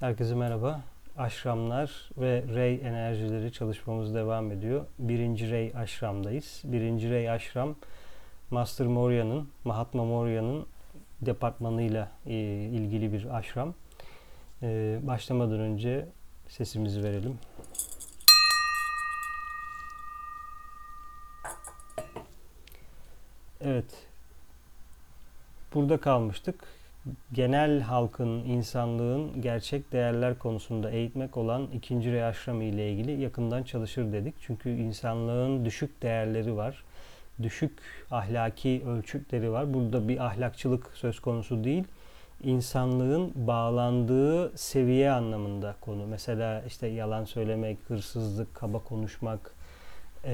Herkese merhaba. Aşramlar ve Rey enerjileri çalışmamız devam ediyor. Birinci Rey Aşram'dayız. Birinci Rey Aşram, Master Moria'nın, Mahatma Moria'nın departmanıyla e, ilgili bir aşram. E, başlamadan önce sesimizi verelim. Evet. Burada kalmıştık genel halkın, insanlığın gerçek değerler konusunda eğitmek olan ikinci reaşram ile ilgili yakından çalışır dedik. Çünkü insanlığın düşük değerleri var. Düşük ahlaki ölçütleri var. Burada bir ahlakçılık söz konusu değil. İnsanlığın bağlandığı seviye anlamında konu. Mesela işte yalan söylemek, hırsızlık, kaba konuşmak, e,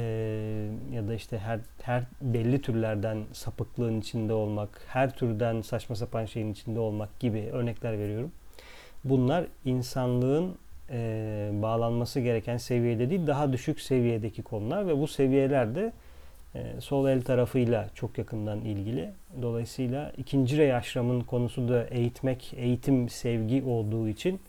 ya da işte her her belli türlerden sapıklığın içinde olmak, her türden saçma sapan şeyin içinde olmak gibi örnekler veriyorum. Bunlar insanlığın e, bağlanması gereken seviyede değil, daha düşük seviyedeki konular ve bu seviyelerde e, sol el tarafıyla çok yakından ilgili. Dolayısıyla ikinci rey aşramın konusu da eğitmek, eğitim, sevgi olduğu için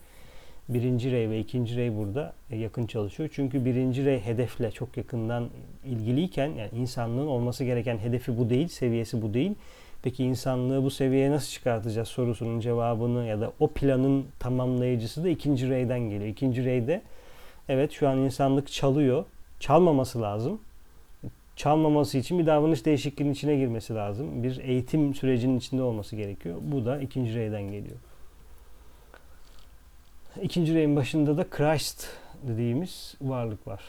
birinci rey ve ikinci rey burada e, yakın çalışıyor. Çünkü birinci rey hedefle çok yakından ilgiliyken yani insanlığın olması gereken hedefi bu değil, seviyesi bu değil. Peki insanlığı bu seviyeye nasıl çıkartacağız sorusunun cevabını ya da o planın tamamlayıcısı da ikinci reyden geliyor. İkinci reyde evet şu an insanlık çalıyor. Çalmaması lazım. Çalmaması için bir davranış değişikliğinin içine girmesi lazım. Bir eğitim sürecinin içinde olması gerekiyor. Bu da ikinci reyden geliyor. İkinci reyin başında da Christ dediğimiz varlık var.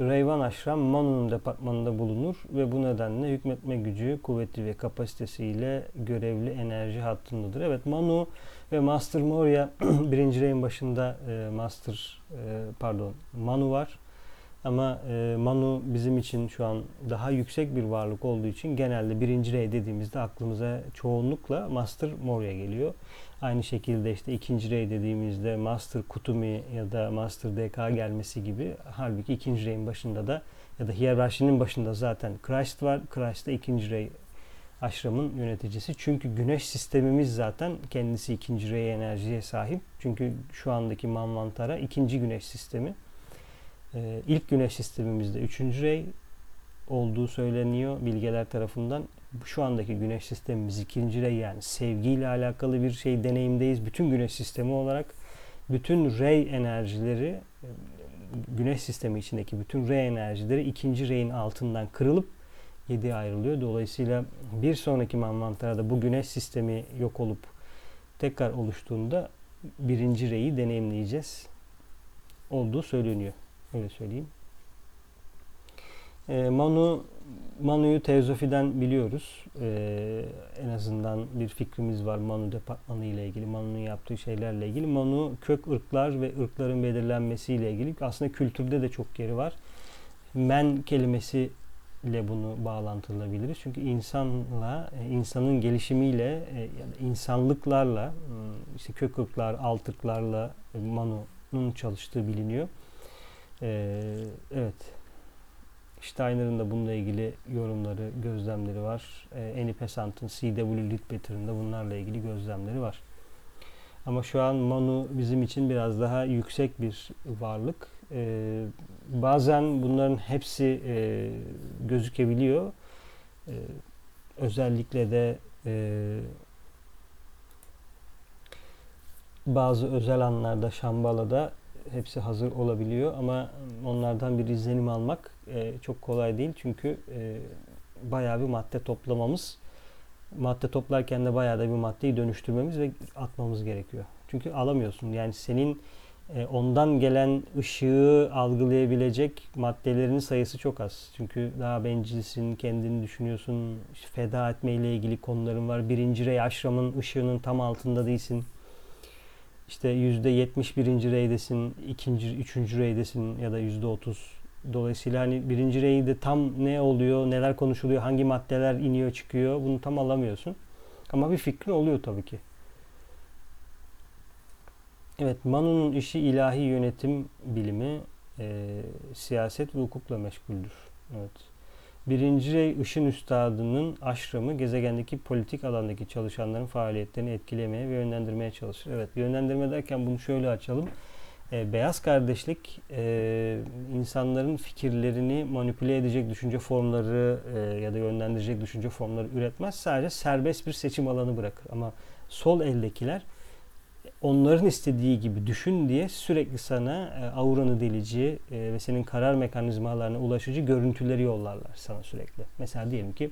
Reyvan Aşram Manu'nun departmanında bulunur ve bu nedenle hükmetme gücü, kuvveti ve kapasitesiyle görevli enerji hattındadır. Evet Manu ve Master Moria birinci reyin başında e, Master e, pardon Manu var. Ama e, Manu bizim için şu an daha yüksek bir varlık olduğu için genelde birinci rey dediğimizde aklımıza çoğunlukla Master Moria geliyor. Aynı şekilde işte ikinci rey dediğimizde Master Kutumi ya da Master DK gelmesi gibi. Halbuki ikinci reyin başında da ya da hiyerarşinin başında zaten Christ var. Christ da ikinci rey aşramın yöneticisi. Çünkü güneş sistemimiz zaten kendisi ikinci rey enerjiye sahip. Çünkü şu andaki Manvantara ikinci güneş sistemi. Ee, ilk güneş sistemimizde üçüncü rey olduğu söyleniyor bilgeler tarafından şu andaki güneş sistemimiz ikinci rey yani sevgiyle alakalı bir şey deneyimdeyiz. Bütün güneş sistemi olarak bütün rey enerjileri güneş sistemi içindeki bütün rey enerjileri ikinci reyin altından kırılıp yediye ayrılıyor. Dolayısıyla bir sonraki manvantarda bu güneş sistemi yok olup tekrar oluştuğunda birinci reyi deneyimleyeceğiz olduğu söyleniyor. Öyle söyleyeyim. E, Manu Manu'yu Teozofi'den biliyoruz. Ee, en azından bir fikrimiz var Manu departmanı ile ilgili, Manu'nun yaptığı şeylerle ilgili. Manu kök ırklar ve ırkların belirlenmesiyle ilgili. Aslında kültürde de çok yeri var. Men kelimesi ile bunu bağlantılabiliriz. Çünkü insanla, e, insanın gelişimiyle, e, yani insanlıklarla, hmm, işte kök ırklar, alt ırklarla e, Manu'nun çalıştığı biliniyor. Ee, evet. Steiner'ın da bununla ilgili yorumları, gözlemleri var. E, Annie Pesant'ın C.W. Leadbetter'ın da bunlarla ilgili gözlemleri var. Ama şu an Manu bizim için biraz daha yüksek bir varlık. E, bazen bunların hepsi e, gözükebiliyor. E, özellikle de e, bazı özel anlarda Şambala'da hepsi hazır olabiliyor ama onlardan bir izlenim almak e, çok kolay değil çünkü e, bayağı bir madde toplamamız madde toplarken de bayağı da bir maddeyi dönüştürmemiz ve atmamız gerekiyor. Çünkü alamıyorsun. Yani senin e, ondan gelen ışığı algılayabilecek maddelerin sayısı çok az. Çünkü daha bencilsin, kendini düşünüyorsun, feda etmeyle ilgili konuların var. Birinci rey aşramın ışığının tam altında değilsin işte yüzde yetmiş birinci reydesin, ikinci, üçüncü reydesin ya da yüzde otuz. Dolayısıyla hani birinci reyde tam ne oluyor, neler konuşuluyor, hangi maddeler iniyor çıkıyor bunu tam alamıyorsun. Ama bir fikrin oluyor tabii ki. Evet, Manu'nun işi ilahi yönetim bilimi, e, siyaset ve hukukla meşguldür. Evet. Birinci Rey Işın Üstadı'nın aşramı gezegendeki politik alandaki çalışanların faaliyetlerini etkilemeye ve yönlendirmeye çalışır. Evet yönlendirme derken bunu şöyle açalım. E, beyaz kardeşlik e, insanların fikirlerini manipüle edecek düşünce formları e, ya da yönlendirecek düşünce formları üretmez. Sadece serbest bir seçim alanı bırakır. Ama sol eldekiler onların istediği gibi düşün diye sürekli sana e, auranı delici e, ve senin karar mekanizmalarına ulaşıcı görüntüleri yollarlar sana sürekli. Mesela diyelim ki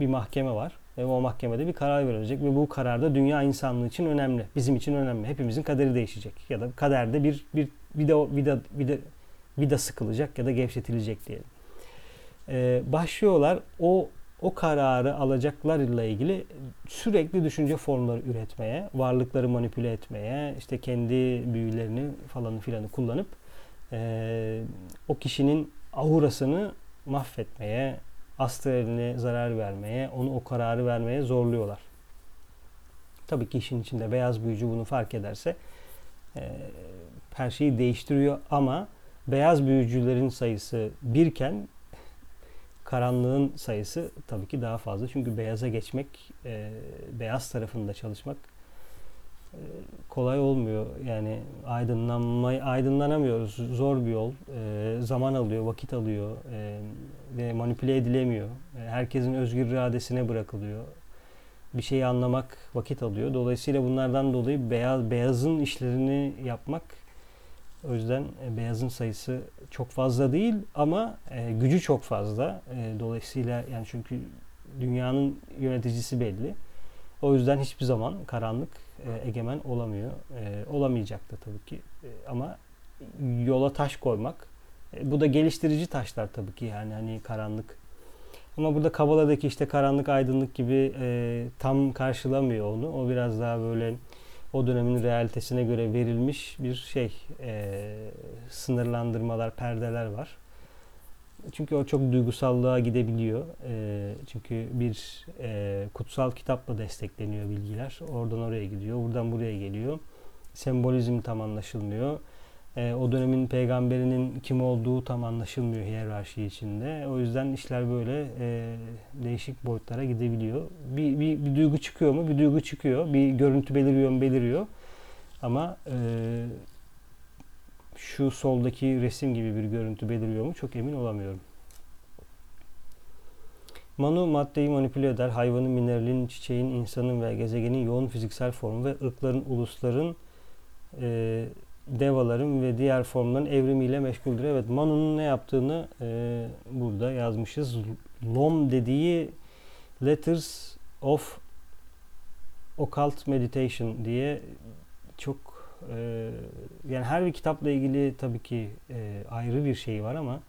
bir mahkeme var ve o mahkemede bir karar verilecek ve bu kararda dünya insanlığı için önemli. Bizim için önemli. Hepimizin kaderi değişecek ya da kaderde bir bir vida vida vida vida sıkılacak ya da gevşetilecek diyelim. Ee, başlıyorlar o o kararı alacaklarla ilgili sürekli düşünce formları üretmeye, varlıkları manipüle etmeye, işte kendi büyülerini falan filanı kullanıp e, o kişinin aurasını mahvetmeye, astraline zarar vermeye, onu o kararı vermeye zorluyorlar. Tabii ki işin içinde beyaz büyücü bunu fark ederse e, her şeyi değiştiriyor ama beyaz büyücülerin sayısı birken karanlığın sayısı tabii ki daha fazla. Çünkü beyaza geçmek, e, beyaz tarafında çalışmak e, kolay olmuyor. Yani aydınlanmayı aydınlanamıyoruz. Zor bir yol. E, zaman alıyor, vakit alıyor e, ve manipüle edilemiyor. E, herkesin özgür iradesine bırakılıyor. Bir şeyi anlamak vakit alıyor. Dolayısıyla bunlardan dolayı beyaz beyazın işlerini yapmak o yüzden e, beyazın sayısı çok fazla değil ama e, gücü çok fazla. E, dolayısıyla yani çünkü dünyanın yöneticisi belli. O yüzden hiçbir zaman karanlık egemen olamıyor. Olamayacak da tabii ki. Ama yola taş koymak bu da geliştirici taşlar tabii ki yani hani karanlık. Ama burada Kabala'daki işte karanlık aydınlık gibi tam karşılamıyor onu. O biraz daha böyle o dönemin realitesine göre verilmiş bir şey e, sınırlandırmalar, perdeler var. Çünkü o çok duygusallığa gidebiliyor. E, çünkü bir e, kutsal kitapla destekleniyor bilgiler. Oradan oraya gidiyor, buradan buraya geliyor. Sembolizm tam anlaşılmıyor e, o dönemin peygamberinin kim olduğu tam anlaşılmıyor hiyerarşi içinde. O yüzden işler böyle e, değişik boyutlara gidebiliyor. Bir, bir, bir duygu çıkıyor mu? Bir duygu çıkıyor. Bir görüntü beliriyor mu? Beliriyor. Ama e, şu soldaki resim gibi bir görüntü beliriyor mu? Çok emin olamıyorum. Manu maddeyi manipüle eder. Hayvanın, mineralin, çiçeğin, insanın ve gezegenin yoğun fiziksel formu ve ırkların, ulusların e, devaların ve diğer formların evrimiyle meşguldür. Evet Manu'nun ne yaptığını e, burada yazmışız. LOM dediği Letters of Occult Meditation diye çok e, yani her bir kitapla ilgili tabii ki e, ayrı bir şey var ama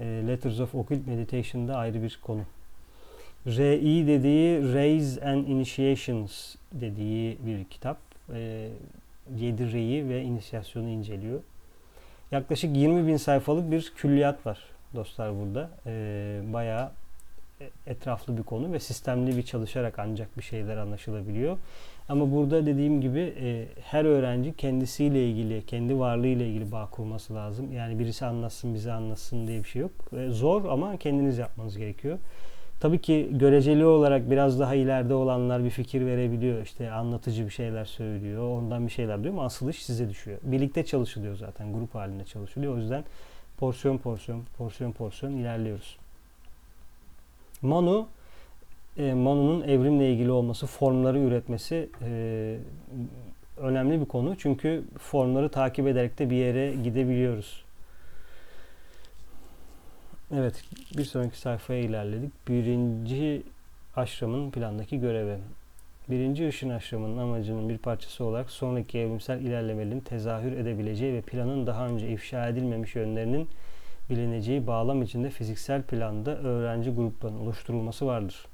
e, Letters of Occult Meditation'da ayrı bir konu. RI dediği Raise and Initiations dediği bir kitap. E, yedireyi ve inisiyasyonu inceliyor. Yaklaşık 20 bin sayfalık bir külliyat var dostlar burada. E, bayağı etraflı bir konu ve sistemli bir çalışarak ancak bir şeyler anlaşılabiliyor. Ama burada dediğim gibi e, her öğrenci kendisiyle ilgili, kendi varlığıyla ilgili bağ kurması lazım. Yani birisi anlatsın, bize anlatsın diye bir şey yok. E, zor ama kendiniz yapmanız gerekiyor. Tabii ki göreceli olarak biraz daha ileride olanlar bir fikir verebiliyor. İşte anlatıcı bir şeyler söylüyor. Ondan bir şeyler diyor ama asıl iş size düşüyor. Birlikte çalışılıyor zaten. Grup halinde çalışılıyor. O yüzden porsiyon porsiyon, porsiyon porsiyon ilerliyoruz. Manu e, Manu'nun evrimle ilgili olması, formları üretmesi e, önemli bir konu. Çünkü formları takip ederek de bir yere gidebiliyoruz. Evet, bir sonraki sayfaya ilerledik. Birinci aşramın plandaki görevi. Birinci ışın aşramının amacının bir parçası olarak sonraki evrimsel ilerlemelerin tezahür edebileceği ve planın daha önce ifşa edilmemiş yönlerinin bilineceği bağlam içinde fiziksel planda öğrenci gruplarının oluşturulması vardır.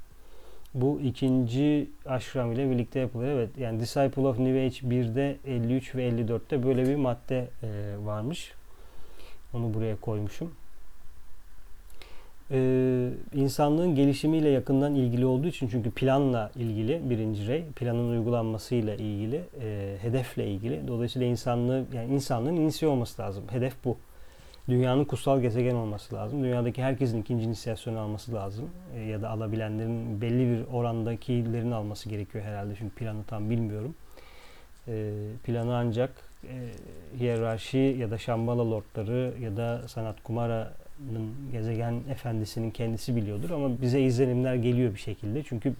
Bu ikinci aşram ile birlikte yapılıyor. Evet yani Disciple of New Age 1'de 53 ve 54'te böyle bir madde e, varmış. Onu buraya koymuşum e, insanlığın gelişimiyle yakından ilgili olduğu için çünkü planla ilgili birinci rey, planın uygulanmasıyla ilgili, e, hedefle ilgili. Dolayısıyla insanlığı yani insanlığın inisiye olması lazım. Hedef bu. dünyanın kutsal gezegen olması lazım. Dünyadaki herkesin ikinci inisiyasyonu alması lazım. E, ya da alabilenlerin belli bir orandakilerin alması gerekiyor herhalde. Çünkü planı tam bilmiyorum. E, planı ancak e, hiyerarşi ya da Şambala lordları ya da Sanat Kumara'nın gezegen efendisinin kendisi biliyordur ama bize izlenimler geliyor bir şekilde. Çünkü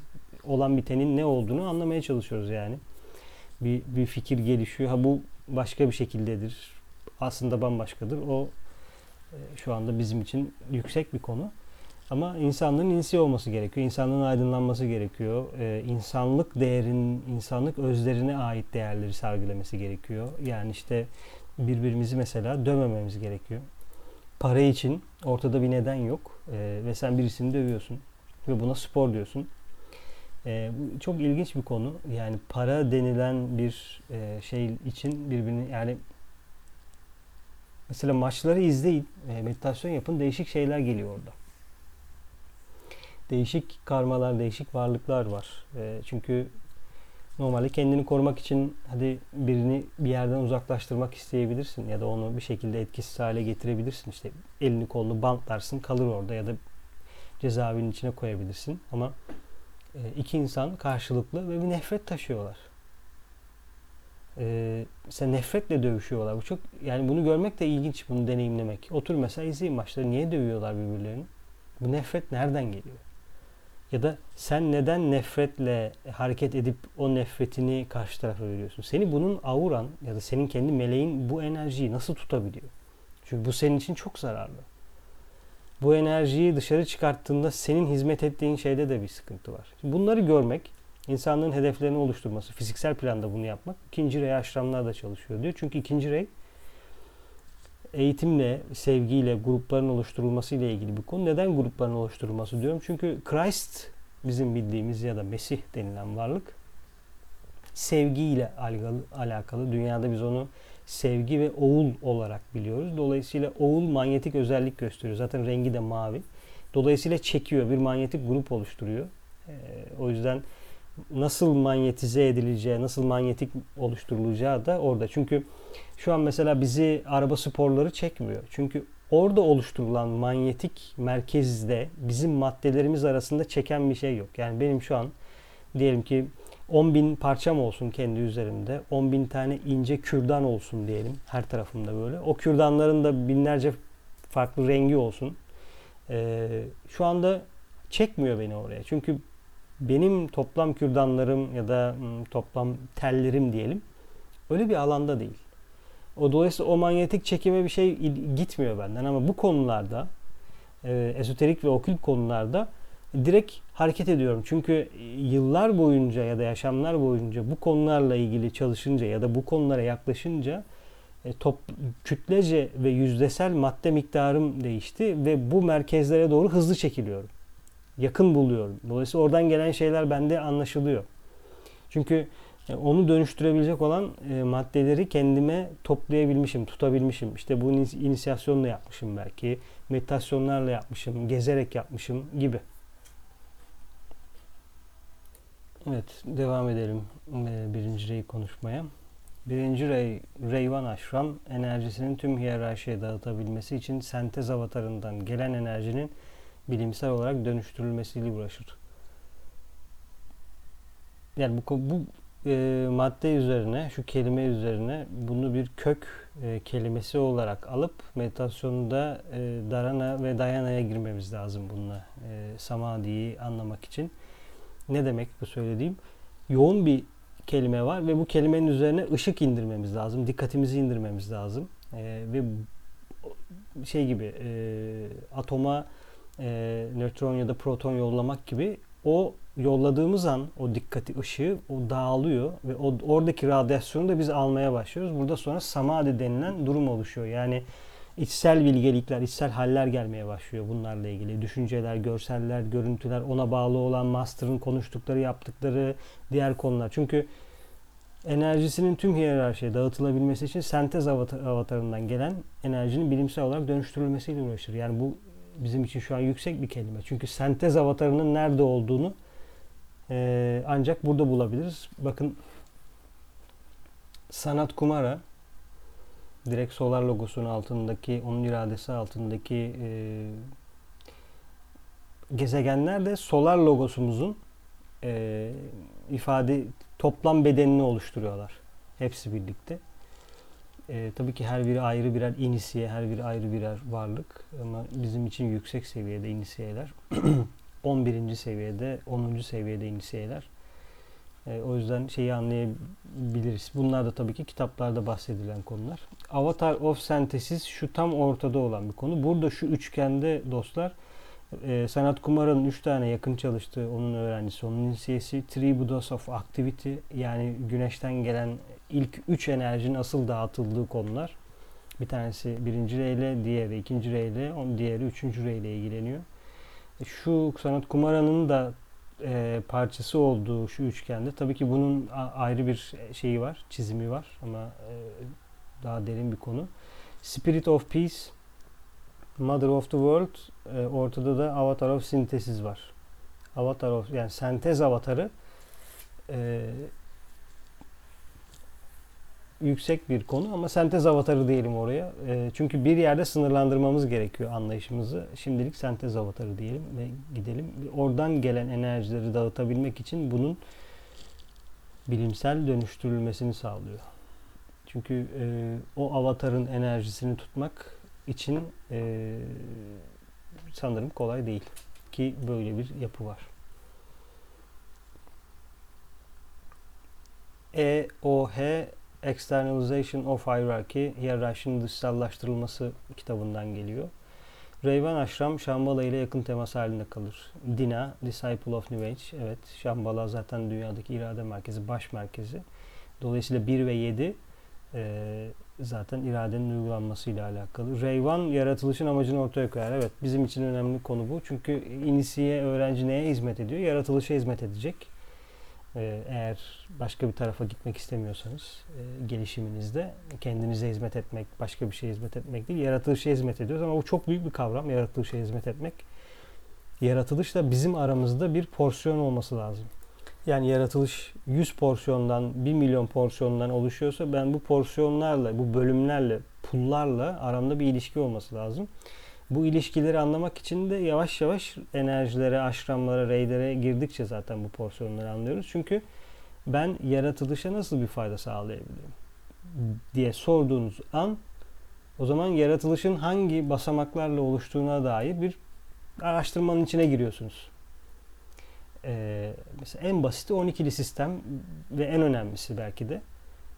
olan bitenin ne olduğunu anlamaya çalışıyoruz yani. Bir, bir fikir gelişiyor. Ha bu başka bir şekildedir. Aslında bambaşkadır. O e, şu anda bizim için yüksek bir konu. Ama insanlığın inisiye olması gerekiyor. İnsanlığın aydınlanması gerekiyor. Ee, insanlık değerin, insanlık özlerine ait değerleri sergilemesi gerekiyor. Yani işte birbirimizi mesela dövmememiz gerekiyor. Para için ortada bir neden yok. Ee, ve sen birisini dövüyorsun. Ve buna spor diyorsun. Ee, bu çok ilginç bir konu. Yani para denilen bir e, şey için birbirini yani mesela maçları izleyin, e, meditasyon yapın, değişik şeyler geliyor orada değişik karmalar, değişik varlıklar var. E, çünkü normalde kendini korumak için hadi birini bir yerden uzaklaştırmak isteyebilirsin ya da onu bir şekilde etkisiz hale getirebilirsin. İşte elini kolunu bantlarsın kalır orada ya da cezaevinin içine koyabilirsin. Ama e, iki insan karşılıklı ve bir nefret taşıyorlar. E, sen nefretle dövüşüyorlar. Bu çok yani bunu görmek de ilginç, bunu deneyimlemek. Otur mesela izleyin maçları. Niye dövüyorlar birbirlerini? Bu nefret nereden geliyor? Ya da sen neden nefretle hareket edip o nefretini karşı tarafa veriyorsun? Seni bunun auran ya da senin kendi meleğin bu enerjiyi nasıl tutabiliyor? Çünkü bu senin için çok zararlı. Bu enerjiyi dışarı çıkarttığında senin hizmet ettiğin şeyde de bir sıkıntı var. Bunları görmek, insanlığın hedeflerini oluşturması, fiziksel planda bunu yapmak ikinci rey aşramlarda çalışıyor diyor. Çünkü ikinci rey eğitimle, sevgiyle, grupların oluşturulması ile ilgili bir konu. Neden grupların oluşturulması diyorum? Çünkü Christ bizim bildiğimiz ya da Mesih denilen varlık sevgiyle alakalı, alakalı. Dünyada biz onu sevgi ve oğul olarak biliyoruz. Dolayısıyla oğul manyetik özellik gösteriyor. Zaten rengi de mavi. Dolayısıyla çekiyor. Bir manyetik grup oluşturuyor. Ee, o yüzden nasıl manyetize edileceği, nasıl manyetik oluşturulacağı da orada. Çünkü şu an mesela bizi araba sporları çekmiyor. Çünkü orada oluşturulan manyetik merkezde bizim maddelerimiz arasında çeken bir şey yok. Yani benim şu an diyelim ki 10 bin parçam olsun kendi üzerimde. 10 bin tane ince kürdan olsun diyelim her tarafımda böyle. O kürdanların da binlerce farklı rengi olsun. Ee, şu anda çekmiyor beni oraya. Çünkü benim toplam kürdanlarım ya da hmm, toplam tellerim diyelim öyle bir alanda değil. O dolayısıyla o manyetik çekime bir şey gitmiyor benden ama bu konularda e, esoterik ve okült konularda direkt hareket ediyorum. Çünkü yıllar boyunca ya da yaşamlar boyunca bu konularla ilgili çalışınca ya da bu konulara yaklaşınca e, top, kütlece ve yüzdesel madde miktarım değişti ve bu merkezlere doğru hızlı çekiliyorum. Yakın buluyorum. Dolayısıyla oradan gelen şeyler bende anlaşılıyor. Çünkü e, onu dönüştürebilecek olan e, maddeleri kendime toplayabilmişim, tutabilmişim. İşte bu inisiyasyonla yapmışım belki, meditasyonlarla yapmışım, gezerek yapmışım gibi. Evet, devam edelim e, birinci reyi konuşmaya. Birinci rey, Reyvan Ashram enerjisinin tüm hiyerarşiye dağıtabilmesi için sentez avatarından gelen enerjinin bilimsel olarak dönüştürülmesiyle uğraşır. Yani bu, bu e, madde üzerine, şu kelime üzerine bunu bir kök e, kelimesi olarak alıp meditasyonda e, Dharana ve Dayana'ya girmemiz lazım bununla. E, Samadhi'yi anlamak için. Ne demek bu söylediğim? Yoğun bir kelime var ve bu kelimenin üzerine ışık indirmemiz lazım. Dikkatimizi indirmemiz lazım. E, ve şey gibi e, atoma e, nötron ya da proton yollamak gibi o yolladığımız an o dikkati ışığı o dağılıyor ve o oradaki radyasyonu da biz almaya başlıyoruz. Burada sonra samadhi denilen durum oluşuyor. Yani içsel bilgelikler, içsel haller gelmeye başlıyor bunlarla ilgili. Düşünceler, görseller, görüntüler, ona bağlı olan master'ın konuştukları, yaptıkları diğer konular. Çünkü enerjisinin tüm hiyerarşiye dağıtılabilmesi için sentez avatarından gelen enerjinin bilimsel olarak dönüştürülmesiyle uğraşır. Yani bu bizim için şu an yüksek bir kelime. Çünkü sentez avatarının nerede olduğunu e, ancak burada bulabiliriz. Bakın Sanat Kumara direkt solar logosunun altındaki, onun iradesi altındaki e, gezegenler de solar logosumuzun e, ifade toplam bedenini oluşturuyorlar. Hepsi birlikte. E, tabii ki her biri ayrı birer inisiye, her biri ayrı birer varlık. Ama bizim için yüksek seviyede inisiyeler. 11. seviyede, 10. seviyede inisiyeler. E, o yüzden şeyi anlayabiliriz. Bunlar da tabii ki kitaplarda bahsedilen konular. Avatar of Synthesis şu tam ortada olan bir konu. Burada şu üçgende dostlar e, Sanat Kumara'nın 3 tane yakın çalıştığı onun öğrencisi, onun inisiyesi Tribudos of Activity yani güneşten gelen ilk 3 enerjinin asıl dağıtıldığı konular. Bir tanesi birinci reyle, diğeri ikinci reyle, on diğeri üçüncü reyle ilgileniyor. E, şu Sanat Kumara'nın da e, parçası olduğu şu üçgende tabii ki bunun ayrı bir şeyi var, çizimi var ama e, daha derin bir konu. Spirit of Peace, Mother of the World, e, ortada da Avatar of Synthesis var. Avatar of yani sentez avatarı e, yüksek bir konu ama sentez avatarı diyelim oraya. E, çünkü bir yerde sınırlandırmamız gerekiyor anlayışımızı. Şimdilik sentez avatarı diyelim ve gidelim. Oradan gelen enerjileri dağıtabilmek için bunun bilimsel dönüştürülmesini sağlıyor. Çünkü e, o avatarın enerjisini tutmak için e, sanırım kolay değil. Ki böyle bir yapı var. EOH Externalization of Hierarchy, hiyerarşinin dışsallaştırılması kitabından geliyor. Reyvan Ashram, Şambala ile yakın temas halinde kalır. Dina, Disciple of New Age, evet Şambala zaten dünyadaki irade merkezi, baş merkezi. Dolayısıyla 1 ve 7 e, zaten iradenin uygulanmasıyla alakalı. Reyvan yaratılışın amacını ortaya koyar. Evet bizim için önemli konu bu. Çünkü inisiye öğrenci neye hizmet ediyor? Yaratılışa hizmet edecek. Ee, eğer başka bir tarafa gitmek istemiyorsanız e, gelişiminizde kendinize hizmet etmek, başka bir şeye hizmet etmek değil, yaratılışa hizmet ediyoruz ama bu çok büyük bir kavram, yaratılışa hizmet etmek. Yaratılışla bizim aramızda bir porsiyon olması lazım. Yani yaratılış 100 porsiyondan 1 milyon porsiyondan oluşuyorsa ben bu porsiyonlarla, bu bölümlerle, pullarla aramda bir ilişki olması lazım. Bu ilişkileri anlamak için de yavaş yavaş enerjilere, aşramlara, reylere girdikçe zaten bu porsiyonları anlıyoruz. Çünkü ben yaratılışa nasıl bir fayda sağlayabilirim diye sorduğunuz an o zaman yaratılışın hangi basamaklarla oluştuğuna dair bir araştırmanın içine giriyorsunuz. Ee, mesela en basiti 12'li sistem ve en önemlisi belki de.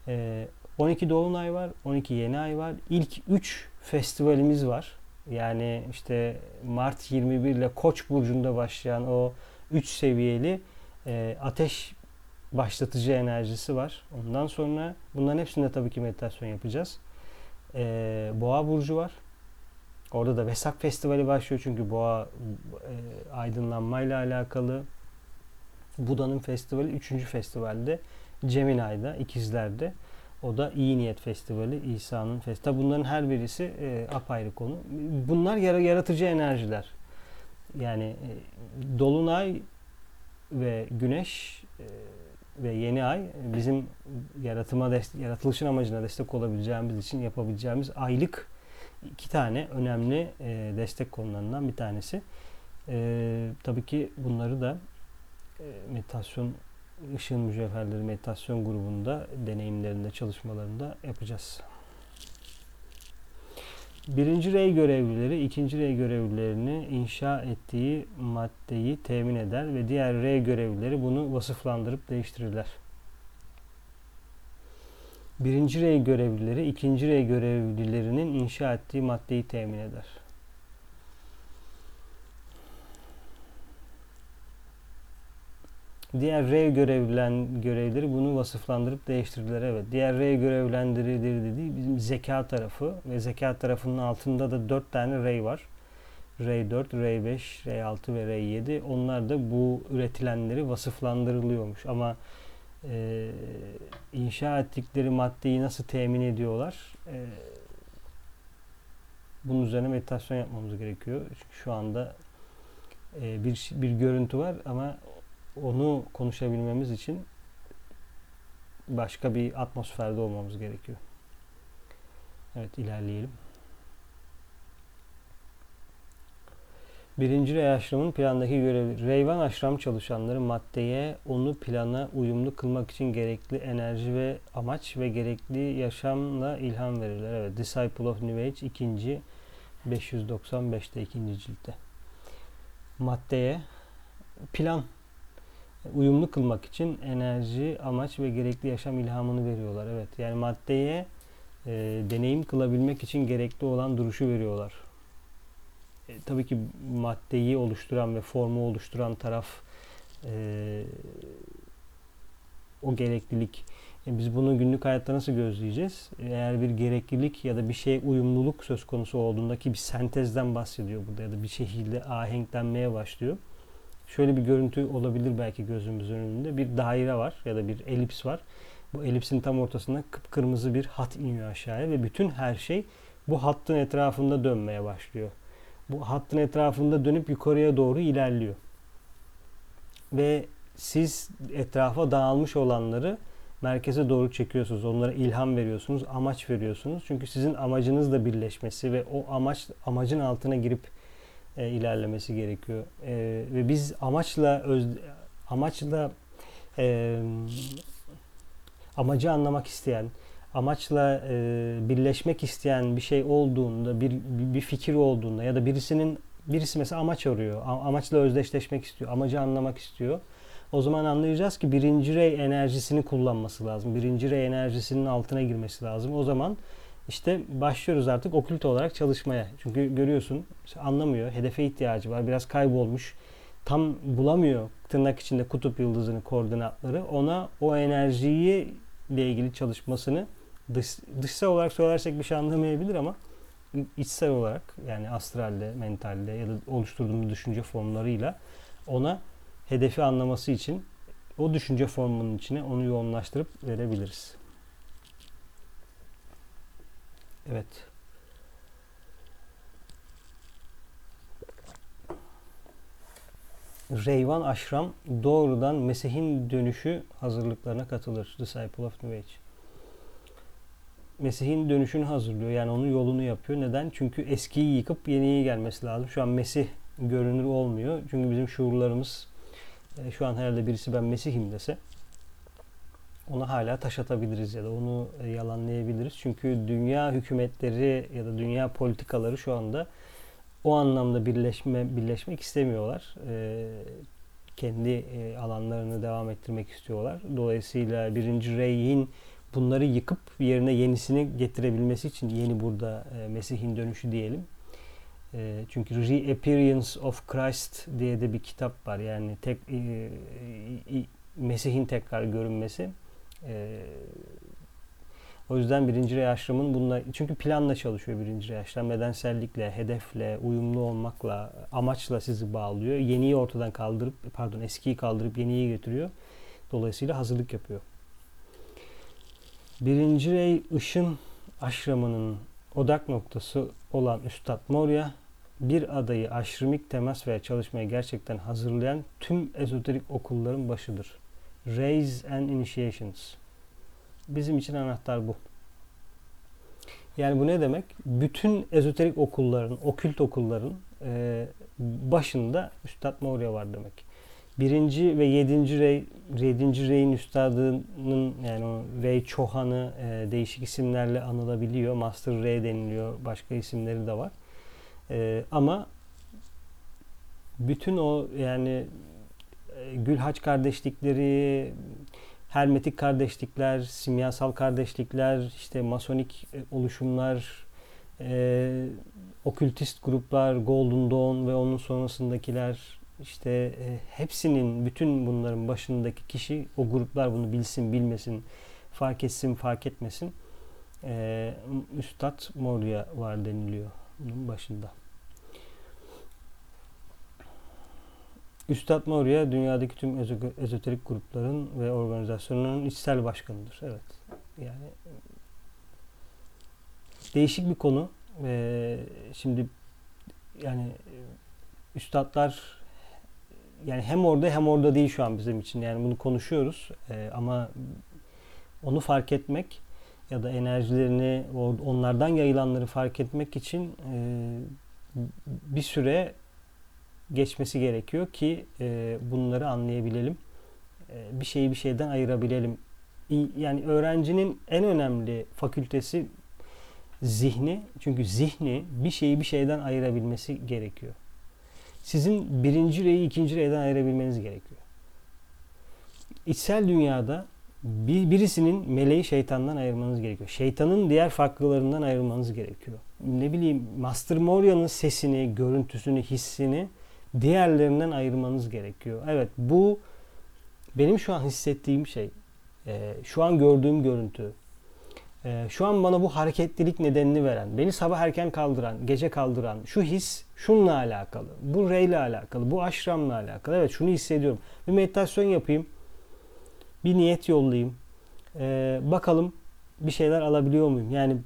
Ee, 12 Dolunay var, 12 Yeni Ay var. İlk 3 festivalimiz var. Yani işte Mart 21 ile Koç burcunda başlayan o 3 seviyeli e, ateş başlatıcı enerjisi var. Ondan sonra bunların hepsinde tabii ki meditasyon yapacağız. E, Boğa burcu var. Orada da Vesak Festivali başlıyor çünkü boğa e, aydınlanmayla alakalı. Buda'nın festivali 3. festivalde Gemini'de, ikizlerde. O da İyi Niyet Festivali, İsa'nın festivali. Bunların her birisi e, apayrı konu. Bunlar yaratıcı enerjiler. Yani e, Dolunay ve Güneş e, ve Yeni Ay bizim yaratıma yaratılışın amacına destek olabileceğimiz için yapabileceğimiz aylık iki tane önemli e, destek konularından bir tanesi. E, tabii ki bunları da e, meditasyon Işığın Mücevherleri Meditasyon grubunda deneyimlerinde, çalışmalarında yapacağız. Birinci rey görevlileri ikinci rey görevlilerini inşa ettiği maddeyi temin eder ve diğer rey görevlileri bunu vasıflandırıp değiştirirler. Birinci rey görevlileri ikinci rey görevlilerinin inşa ettiği maddeyi temin eder. Diğer R görevlen görevleri bunu vasıflandırıp değiştirdiler. Evet. Diğer R görevlendirileri dediği bizim zeka tarafı ve zeka tarafının altında da 4 tane R var. R4, R5, R6 ve R7. Onlar da bu üretilenleri vasıflandırılıyormuş. Ama e, inşa ettikleri maddeyi nasıl temin ediyorlar? E, bunun üzerine meditasyon yapmamız gerekiyor. Çünkü şu anda e, bir bir görüntü var ama onu konuşabilmemiz için başka bir atmosferde olmamız gerekiyor. Evet ilerleyelim. Birinci Rey Aşram'ın plandaki görevi. Reyvan Aşram çalışanları maddeye onu plana uyumlu kılmak için gerekli enerji ve amaç ve gerekli yaşamla ilham verirler. Evet, Disciple of New Age 2. 595'te 2. ciltte. Maddeye plan uyumlu kılmak için enerji, amaç ve gerekli yaşam ilhamını veriyorlar. Evet yani maddeye e, deneyim kılabilmek için gerekli olan duruşu veriyorlar. E, tabii ki maddeyi oluşturan ve formu oluşturan taraf e, o gereklilik. E, biz bunu günlük hayatta nasıl gözleyeceğiz? Eğer bir gereklilik ya da bir şey uyumluluk söz konusu olduğunda ki bir sentezden bahsediyor burada ya da bir şekilde ahenklenmeye başlıyor şöyle bir görüntü olabilir belki gözümüzün önünde. Bir daire var ya da bir elips var. Bu elipsin tam ortasında kıpkırmızı bir hat iniyor aşağıya ve bütün her şey bu hattın etrafında dönmeye başlıyor. Bu hattın etrafında dönüp yukarıya doğru ilerliyor. Ve siz etrafa dağılmış olanları merkeze doğru çekiyorsunuz. Onlara ilham veriyorsunuz, amaç veriyorsunuz. Çünkü sizin amacınız da birleşmesi ve o amaç amacın altına girip e, ilerlemesi gerekiyor. E, ve biz amaçla öz, amaçla e, amacı anlamak isteyen, amaçla e, birleşmek isteyen bir şey olduğunda, bir, bir fikir olduğunda ya da birisinin birisi mesela amaç arıyor, amaçla özdeşleşmek istiyor, amacı anlamak istiyor. O zaman anlayacağız ki birinci rey enerjisini kullanması lazım. Birinci rey enerjisinin altına girmesi lazım. O zaman işte başlıyoruz artık okült olarak çalışmaya. Çünkü görüyorsun anlamıyor. Hedefe ihtiyacı var. Biraz kaybolmuş. Tam bulamıyor tırnak içinde kutup yıldızını, koordinatları. Ona o enerjiyi ile ilgili çalışmasını dış, dışsal olarak söylersek bir şey anlamayabilir ama içsel olarak yani astralde, mentalde ya da oluşturduğumuz düşünce formlarıyla ona hedefi anlaması için o düşünce formunun içine onu yoğunlaştırıp verebiliriz. Evet. Reyvan Aşram doğrudan Mesih'in dönüşü hazırlıklarına katılır. Disciple of New Age. Mesih'in dönüşünü hazırlıyor. Yani onun yolunu yapıyor. Neden? Çünkü eskiyi yıkıp yeniyi gelmesi lazım. Şu an Mesih görünür olmuyor. Çünkü bizim şuurlarımız e, şu an herhalde birisi ben Mesih'im dese ona hala taş atabiliriz ya da onu e, yalanlayabiliriz. Çünkü dünya hükümetleri ya da dünya politikaları şu anda o anlamda birleşme birleşmek istemiyorlar. E, kendi e, alanlarını devam ettirmek istiyorlar. Dolayısıyla birinci reyin bunları yıkıp yerine yenisini getirebilmesi için yeni burada Mesih'in dönüşü diyelim. Çünkü Reappearance of Christ diye de bir kitap var. Yani tek Mesih'in tekrar görünmesi. Ee, o yüzden birinci rey aşramın bununla çünkü planla çalışıyor birinci rey aşram. Nedensellikle, hedefle, uyumlu olmakla, amaçla sizi bağlıyor. Yeniyi ortadan kaldırıp, pardon eskiyi kaldırıp yeniyi getiriyor. Dolayısıyla hazırlık yapıyor. Birinci rey ışın aşramının odak noktası olan Üstad Moria bir adayı aşrımik temas veya çalışmaya gerçekten hazırlayan tüm ezoterik okulların başıdır. Raise and Initiations. Bizim için anahtar bu. Yani bu ne demek? Bütün ezoterik okulların, okült okulların e, başında Üstad Moria var demek. Birinci ve yedinci rey, yedinci reyin üstadının yani o Rey Çohan'ı e, değişik isimlerle anılabiliyor. Master Rey deniliyor. Başka isimleri de var. E, ama bütün o yani Gülhaç kardeşlikleri, Hermetik kardeşlikler, simyasal kardeşlikler, işte masonik e, oluşumlar, e, okültist gruplar, Golden Dawn ve onun sonrasındakiler, işte e, hepsinin, bütün bunların başındaki kişi, o gruplar bunu bilsin, bilmesin, fark etsin, fark etmesin. E, Üstad Moria var deniliyor bunun başında. Üstad Moria dünyadaki tüm ezoterik grupların ve organizasyonların içsel başkanıdır. Evet. Yani değişik bir konu. Ee, şimdi yani üstadlar yani hem orada hem orada değil şu an bizim için. Yani bunu konuşuyoruz. Ee, ama onu fark etmek ya da enerjilerini onlardan yayılanları fark etmek için bir süre geçmesi gerekiyor ki bunları anlayabilelim. Bir şeyi bir şeyden ayırabilelim. Yani öğrencinin en önemli fakültesi zihni. Çünkü zihni bir şeyi bir şeyden ayırabilmesi gerekiyor. Sizin birinci reyi ikinci reyden ayırabilmeniz gerekiyor. İçsel dünyada bir, birisinin meleği şeytandan ayırmanız gerekiyor. Şeytanın diğer farklılarından ayırmanız gerekiyor. Ne bileyim Master Moria'nın sesini, görüntüsünü, hissini diğerlerinden ayırmanız gerekiyor. Evet bu benim şu an hissettiğim şey. Ee, şu an gördüğüm görüntü. Ee, şu an bana bu hareketlilik nedenini veren, beni sabah erken kaldıran, gece kaldıran şu his şunla alakalı. Bu reyle alakalı, bu aşramla alakalı. Evet şunu hissediyorum. Bir meditasyon yapayım bir niyet yollayayım. Ee, bakalım bir şeyler alabiliyor muyum? Yani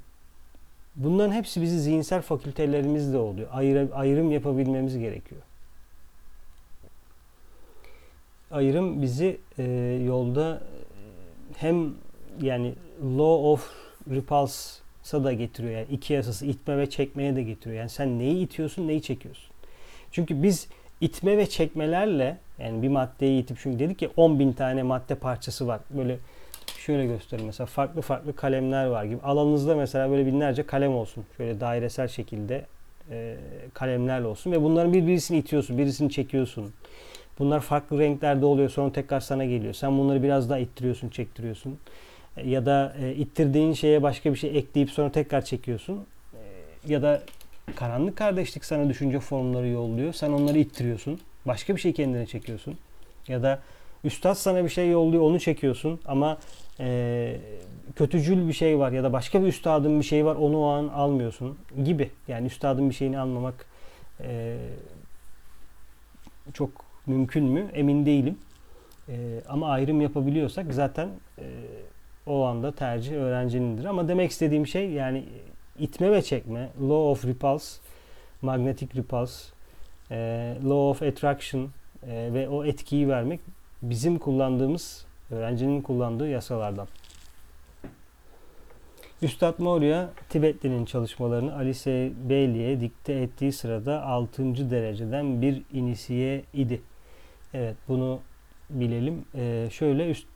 bunların hepsi bizi zihinsel fakültelerimizde oluyor. Ayrı, ayrım yapabilmemiz gerekiyor. Ayrım bizi e, yolda hem yani law of repulse'a da getiriyor. Yani iki yasası itme ve çekmeye de getiriyor. Yani sen neyi itiyorsun, neyi çekiyorsun. Çünkü biz itme ve çekmelerle yani bir maddeyi itip çünkü dedik ya 10 bin tane madde parçası var. Böyle şöyle göstereyim mesela farklı farklı kalemler var gibi. Alanınızda mesela böyle binlerce kalem olsun. Şöyle dairesel şekilde e, kalemlerle olsun ve bunların bir birisini itiyorsun, birisini çekiyorsun. Bunlar farklı renklerde oluyor sonra tekrar sana geliyor. Sen bunları biraz daha ittiriyorsun, çektiriyorsun. E, ya da e, ittirdiğin şeye başka bir şey ekleyip sonra tekrar çekiyorsun. E, ya da Karanlık kardeşlik sana düşünce formları yolluyor. Sen onları ittiriyorsun. Başka bir şey kendine çekiyorsun. Ya da üstad sana bir şey yolluyor onu çekiyorsun ama e, kötücül bir şey var ya da başka bir üstadın bir şey var onu o an almıyorsun gibi. Yani üstadın bir şeyini almamak e, çok mümkün mü emin değilim. E, ama ayrım yapabiliyorsak zaten e, o anda tercih öğrencinindir. Ama demek istediğim şey yani itme ve çekme, law of repulse, magnetic repulse, e, law of attraction e, ve o etkiyi vermek bizim kullandığımız, öğrencinin kullandığı yasalardan. Üstad Moria, Tibetli'nin çalışmalarını Alice Bailey'e dikte ettiği sırada 6. dereceden bir inisiye idi. Evet bunu bilelim. Ee, şöyle üst,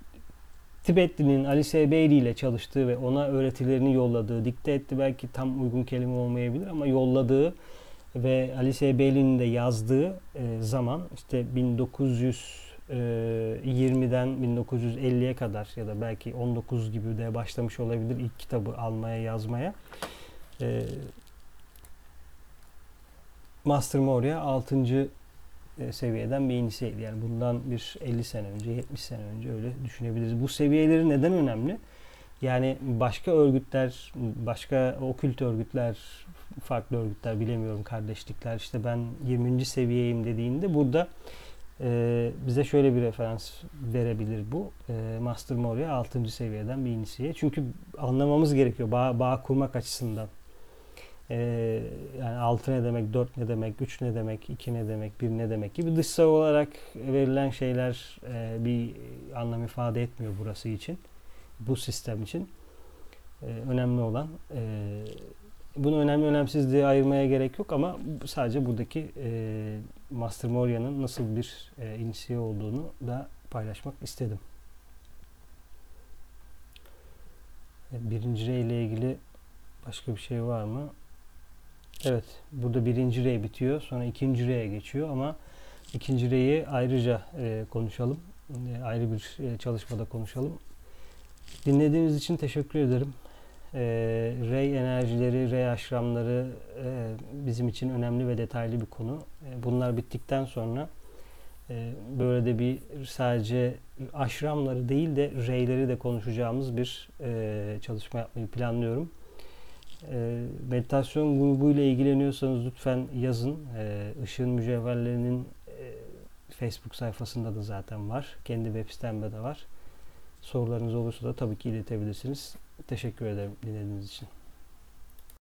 Tibetli'nin Alice Bailey ile çalıştığı ve ona öğretilerini yolladığı, dikte etti belki tam uygun kelime olmayabilir ama yolladığı ve Alice Bailey'nin de yazdığı e, zaman işte 1920'den 1950'ye kadar ya da belki 19 gibi de başlamış olabilir ilk kitabı almaya yazmaya. E, Master Moria 6 e, seviyeden bir inisiydi. Yani bundan bir 50 sene önce, 70 sene önce öyle düşünebiliriz. Bu seviyeleri neden önemli? Yani başka örgütler, başka okült örgütler, farklı örgütler bilemiyorum kardeşlikler işte ben 20. seviyeyim dediğinde burada e, bize şöyle bir referans verebilir bu. E, Master Moria 6. seviyeden bir inisiye. Çünkü anlamamız gerekiyor bağ, bağ kurmak açısından. Ee, yani 6 ne demek, 4 ne demek, 3 ne demek, 2 ne demek, 1 ne demek gibi dışsal olarak verilen şeyler e, bir anlam ifade etmiyor burası için. Bu sistem için. E, önemli olan e, bunu önemli önemsiz diye ayırmaya gerek yok ama sadece buradaki e, Master Moria'nın nasıl bir e, inisiye olduğunu da paylaşmak istedim. E, birinci ile ilgili başka bir şey var mı? Evet, burada birinci re bitiyor. Sonra ikinci re'ye geçiyor ama ikinci re'yi ayrıca e, konuşalım. E, ayrı bir e, çalışmada konuşalım. Dinlediğiniz için teşekkür ederim. E, rey enerjileri, rey aşramları e, bizim için önemli ve detaylı bir konu. E, bunlar bittikten sonra e, böyle de bir sadece aşramları değil de reyleri de konuşacağımız bir e, çalışma yapmayı planlıyorum. E, meditasyon grubuyla ilgileniyorsanız lütfen yazın. E, Işığın Mücevherleri'nin e, Facebook sayfasında da zaten var. Kendi web sitemde de var. Sorularınız olursa da tabii ki iletebilirsiniz. Teşekkür ederim dinlediğiniz için.